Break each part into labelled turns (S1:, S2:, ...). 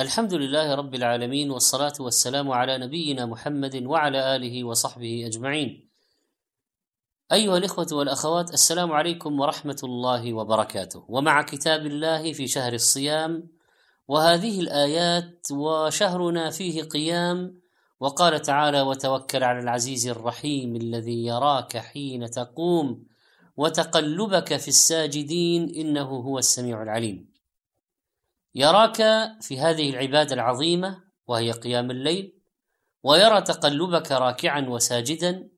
S1: الحمد لله رب العالمين والصلاة والسلام على نبينا محمد وعلى آله وصحبه أجمعين. أيها الإخوة والأخوات السلام عليكم ورحمة الله وبركاته، ومع كتاب الله في شهر الصيام وهذه الآيات وشهرنا فيه قيام وقال تعالى: وتوكل على العزيز الرحيم الذي يراك حين تقوم وتقلبك في الساجدين إنه هو السميع العليم. يراك في هذه العبادة العظيمة وهي قيام الليل ويرى تقلبك راكعا وساجدا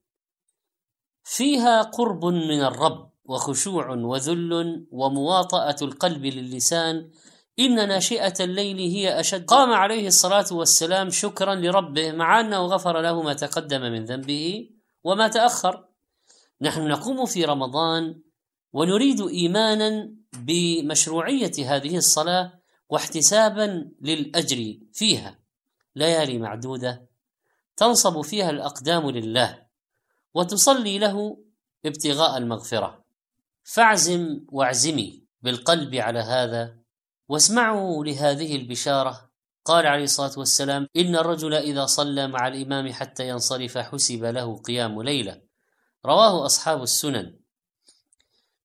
S1: فيها قرب من الرب وخشوع وذل ومواطأة القلب للسان. إن ناشئة الليل هي أشد. قام عليه الصلاة والسلام شكرا لربه مع أنه غفر له ما تقدم من ذنبه وما تأخر. نحن نقوم في رمضان ونريد ايمانا بمشروعية هذه الصلاة واحتسابا للأجر فيها. ليالي معدودة تنصب فيها الأقدام لله وتصلي له ابتغاء المغفرة. فاعزم واعزمي بالقلب على هذا واسمعوا لهذه البشارة. قال عليه الصلاة والسلام إن الرجل إذا صلى مع الإمام حتى ينصرف حسب له قيام ليلة. رواه أصحاب السنن.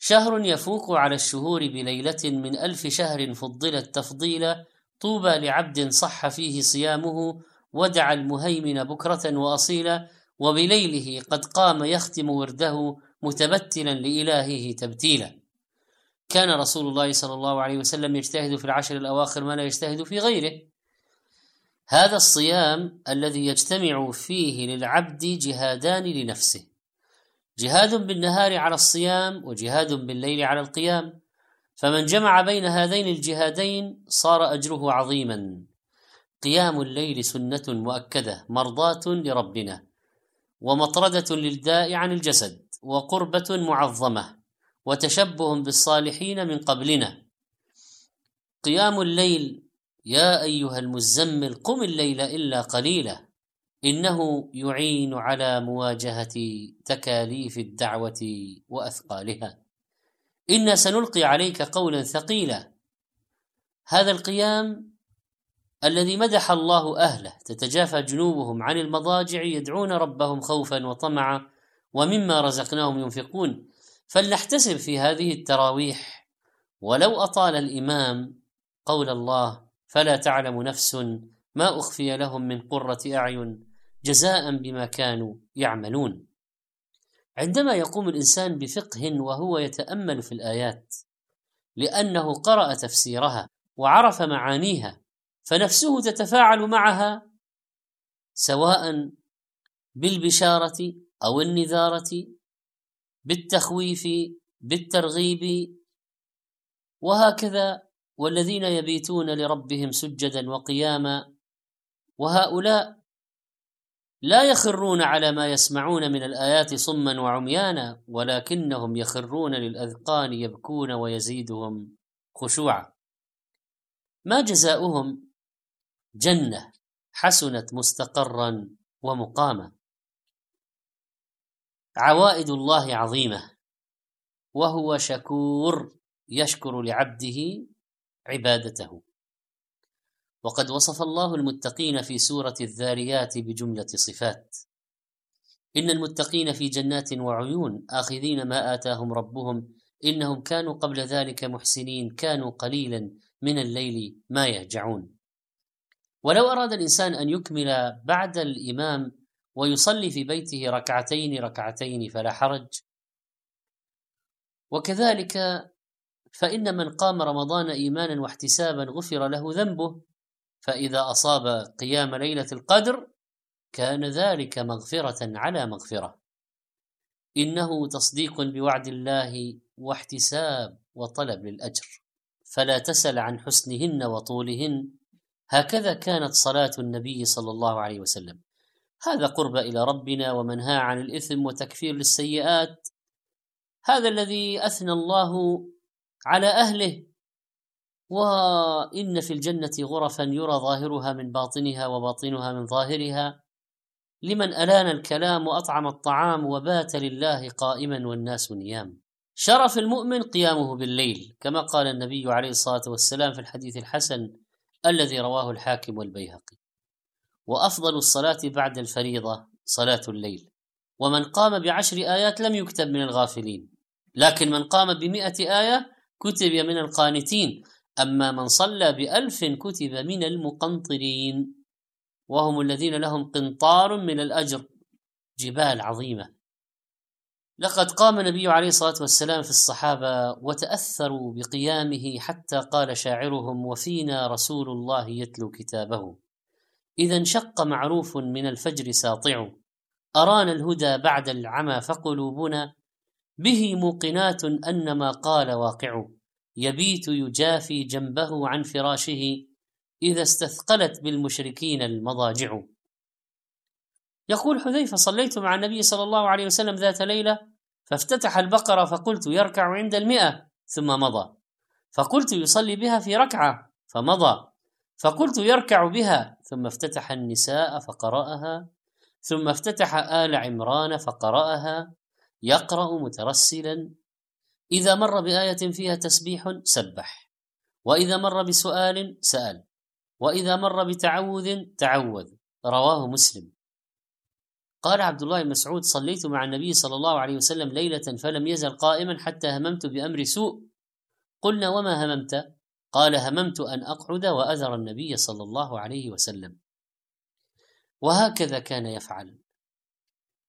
S1: شهر يفوق على الشهور بليلة من ألف شهر فضلت تفضيلا طوبى لعبد صح فيه صيامه ودع المهيمن بكرة وأصيلا وبليله قد قام يختم ورده متبتلا لإلهه تبتيلا. كان رسول الله صلى الله عليه وسلم يجتهد في العشر الأواخر ما لا يجتهد في غيره. هذا الصيام الذي يجتمع فيه للعبد جهادان لنفسه. جهاد بالنهار على الصيام وجهاد بالليل على القيام. فمن جمع بين هذين الجهادين صار أجره عظيما. قيام الليل سنة مؤكدة مرضاة لربنا ومطردة للداء عن الجسد وقربة معظمة وتشبه بالصالحين من قبلنا. قيام الليل يا أيها المزمل قم الليل إلا قليلا. إنه يعين على مواجهة تكاليف الدعوة وأثقالها. أنا سنلقي عليك قولا ثقيلا. هذا القيام الذي مدح الله أهله تتجافى جنوبهم عن المضاجع يدعون ربهم خوفا وطمعا ومما رزقناهم ينفقون. فلنحتسب في هذه التراويح. ولو أطال الإمام قول الله فلا تعلم نفس ما أخفي لهم من قرة أعين. جزاء بما كانوا يعملون. عندما يقوم الإنسان بفقه وهو يتأمل في الآيات لأنه قرأ تفسيرها وعرف معانيها فنفسه تتفاعل معها سواء بالبشارة أو النذارة بالتخويف بالترغيب وهكذا والذين يبيتون لربهم سجدا وقياما وهؤلاء لا يخرون على ما يسمعون من الآيات صما وعميانا ولكنهم يخرون للأذقان يبكون ويزيدهم خشوعا. ما جزاؤهم؟ جنة حسنت مستقرا ومقاما. عوائد الله عظيمة. وهو شكور يشكر لعبده عبادته. وقد وصف الله المتقين في سورة الذاريات بجملة صفات. إن المتقين في جنات وعيون آخذين ما آتاهم ربهم إنهم كانوا قبل ذلك محسنين كانوا قليلا من الليل ما يهجعون. ولو أراد الإنسان أن يكمل بعد الإمام ويصلي في بيته ركعتين ركعتين فلا حرج. وكذلك فإن من قام رمضان إيمانا واحتسابا غفر له ذنبه فإذا أصاب قيام ليلة القدر كان ذلك مغفرة على مغفرة. إنه تصديق بوعد الله واحتساب وطلب للأجر. فلا تسل عن حسنهن وطولهن. هكذا كانت صلاة النبي صلى الله عليه وسلم. هذا قرب إلى ربنا ومنهى عن الإثم وتكفير للسيئات. هذا الذي أثنى الله على أهله وإن في الجنة غرفا يرى ظاهرها من باطنها وباطنها من ظاهرها. لمن ألان الكلام وأطعم الطعام وبات لله قائما والناس نيام. شرف المؤمن قيامه بالليل كما قال النبي عليه الصلاة والسلام في الحديث الحسن الذي رواه الحاكم والبيهقي. وأفضل الصلاة بعد الفريضة صلاة الليل. ومن قام بعشر آيات لم يكتب من الغافلين. لكن من قام بمئة آية كتب من القانتين. أما من صلى بألف كتب من المقنطرين وهم الذين لهم قنطار من الأجر جبال عظيمة. لقد قام النبي عليه الصلاة والسلام في الصحابة وتأثروا بقيامه حتى قال شاعرهم وفينا رسول الله يتلو كتابه. إذا انشق معروف من الفجر ساطع. أرانا الهدى بعد العمى فقلوبنا به موقنات أن ما قال واقع. يبيت يجافي جنبه عن فراشه إذا استثقلت بالمشركين المضاجع. يقول حذيفة صليت مع النبي صلى الله عليه وسلم ذات ليلة فافتتح البقرة فقلت يركع عند المئة ثم مضى. فقلت يصلي بها في ركعة فمضى. فقلت يركع بها ثم افتتح النساء فقرأها ثم افتتح آل عمران فقرأها يقرأ مترسلا إذا مر بآية فيها تسبيح سبح وإذا مر بسؤال سأل وإذا مر بتعوذ تعوذ رواه مسلم. قال عبد الله بن مسعود صليت مع النبي صلى الله عليه وسلم ليلة فلم يزل قائما حتى هممت بأمر سوء. قلنا وما هممت؟ قال هممت أن أقعد وأذر النبي صلى الله عليه وسلم. وهكذا كان يفعل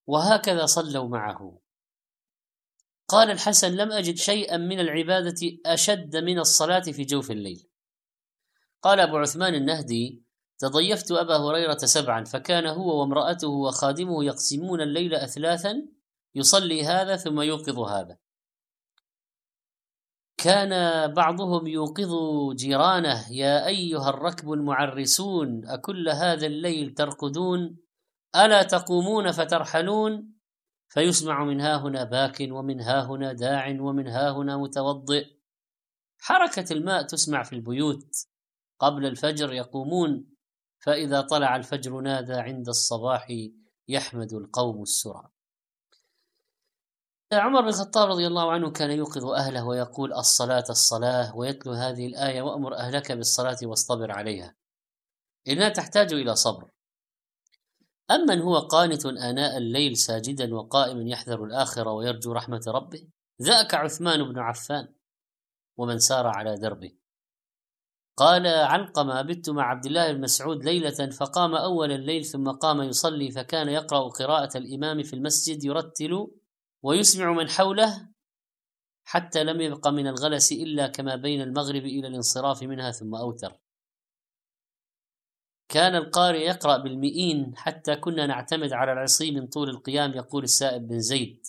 S1: وهكذا صلوا معه. قال الحسن لم أجد شيئا من العبادة أشد من الصلاة في جوف الليل. قال أبو عثمان النهدي تضيفت أبا هريرة سبعا فكان هو وامرأته وخادمه يقسمون الليل أثلاثا يصلي هذا ثم يوقظ هذا. كان بعضهم يوقظ جيرانه يا أيها الركب المعرسون أكل هذا الليل ترقدون ألا تقومون فترحلون؟ فيسمع من ها هنا باك ومن ها هنا داع ومن ها هنا متوضئ. حركة الماء تسمع في البيوت. قبل الفجر يقومون. فإذا طلع الفجر نادى عند الصباح يحمد القوم السرى. عمر بن الخطاب رضي الله عنه كان يوقظ أهله ويقول الصلاة الصلاة ويتلو هذه الآية وأمر أهلك بالصلاة واصطبر عليها. إنها تحتاج إلى صبر. أمن هو قانت آناء الليل ساجدا وقائما يحذر الآخرة ويرجو رحمة ربه ذاك عثمان بن عفان ومن سار على دربه. قال علقمة بت مع عبد الله بن مسعود ليلة فقام أول الليل ثم قام يصلي فكان يقرأ قراءة الإمام في المسجد يرتل ويسمع من حوله حتى لم يبق من الغلس إلا كما بين المغرب إلى الانصراف منها ثم أوتر. كان القارئ يقرأ بالمئين حتى كنا نعتمد على العصي من طول القيام يقول السائب بن زيد.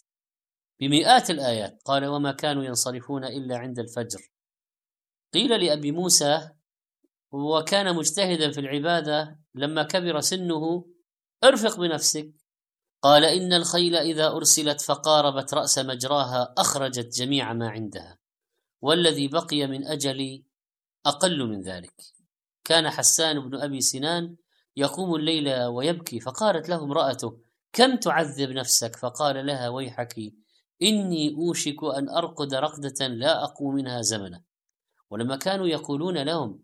S1: بمئات الآيات قال وما كانوا ينصرفون إلا عند الفجر قيل لأبي موسى وكان مجتهدا في العبادة لما كبر سنه أرفق بنفسك قال إن الخيل إذا أرسلت فقاربت رأس مجراها أخرجت جميع ما عندها والذي بقي من أجلي أقل من ذلك كان حسان بن أبي سنان يقوم الليل ويبكي فقالت له امرأته كم تعذب نفسك؟ فقال لها ويحك إني أوشك أن أرقد رقدة لا أقوم منها زمنا ولما كانوا يقولون لهم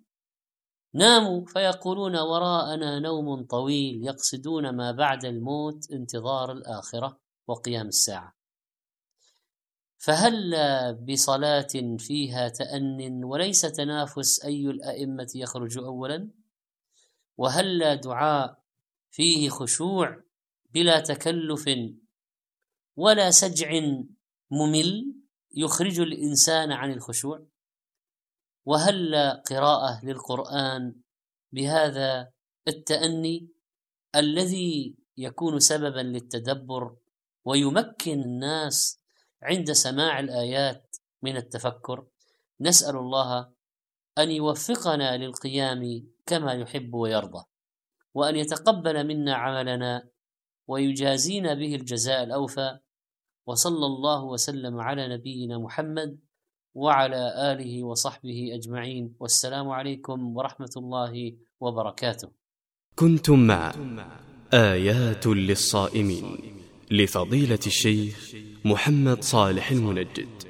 S1: ناموا! فيقولون وراءنا نوم طويل يقصدون ما بعد الموت انتظار الآخرة وقيام الساعة. فهل بصلاة فيها تأن وليس تنافس أي الأئمة يخرج أولا؟ وهل دعاء فيه خشوع بلا تكلف ولا سجع ممل يخرج الإنسان عن الخشوع؟ وهل قراءة للقرآن بهذا التأني الذي يكون سببا للتدبر ويمكن الناس عند سماع الآيات من التفكر نسأل الله أن يوفقنا للقيام كما يحب ويرضى وأن يتقبل منا عملنا ويجازينا به الجزاء الأوفى وصلى الله وسلم على نبينا محمد وعلى آله وصحبه أجمعين والسلام عليكم ورحمة الله وبركاته.
S2: كنتم مع آيات للصائمين. لفضيلة الشيخ محمد صالح المنجد.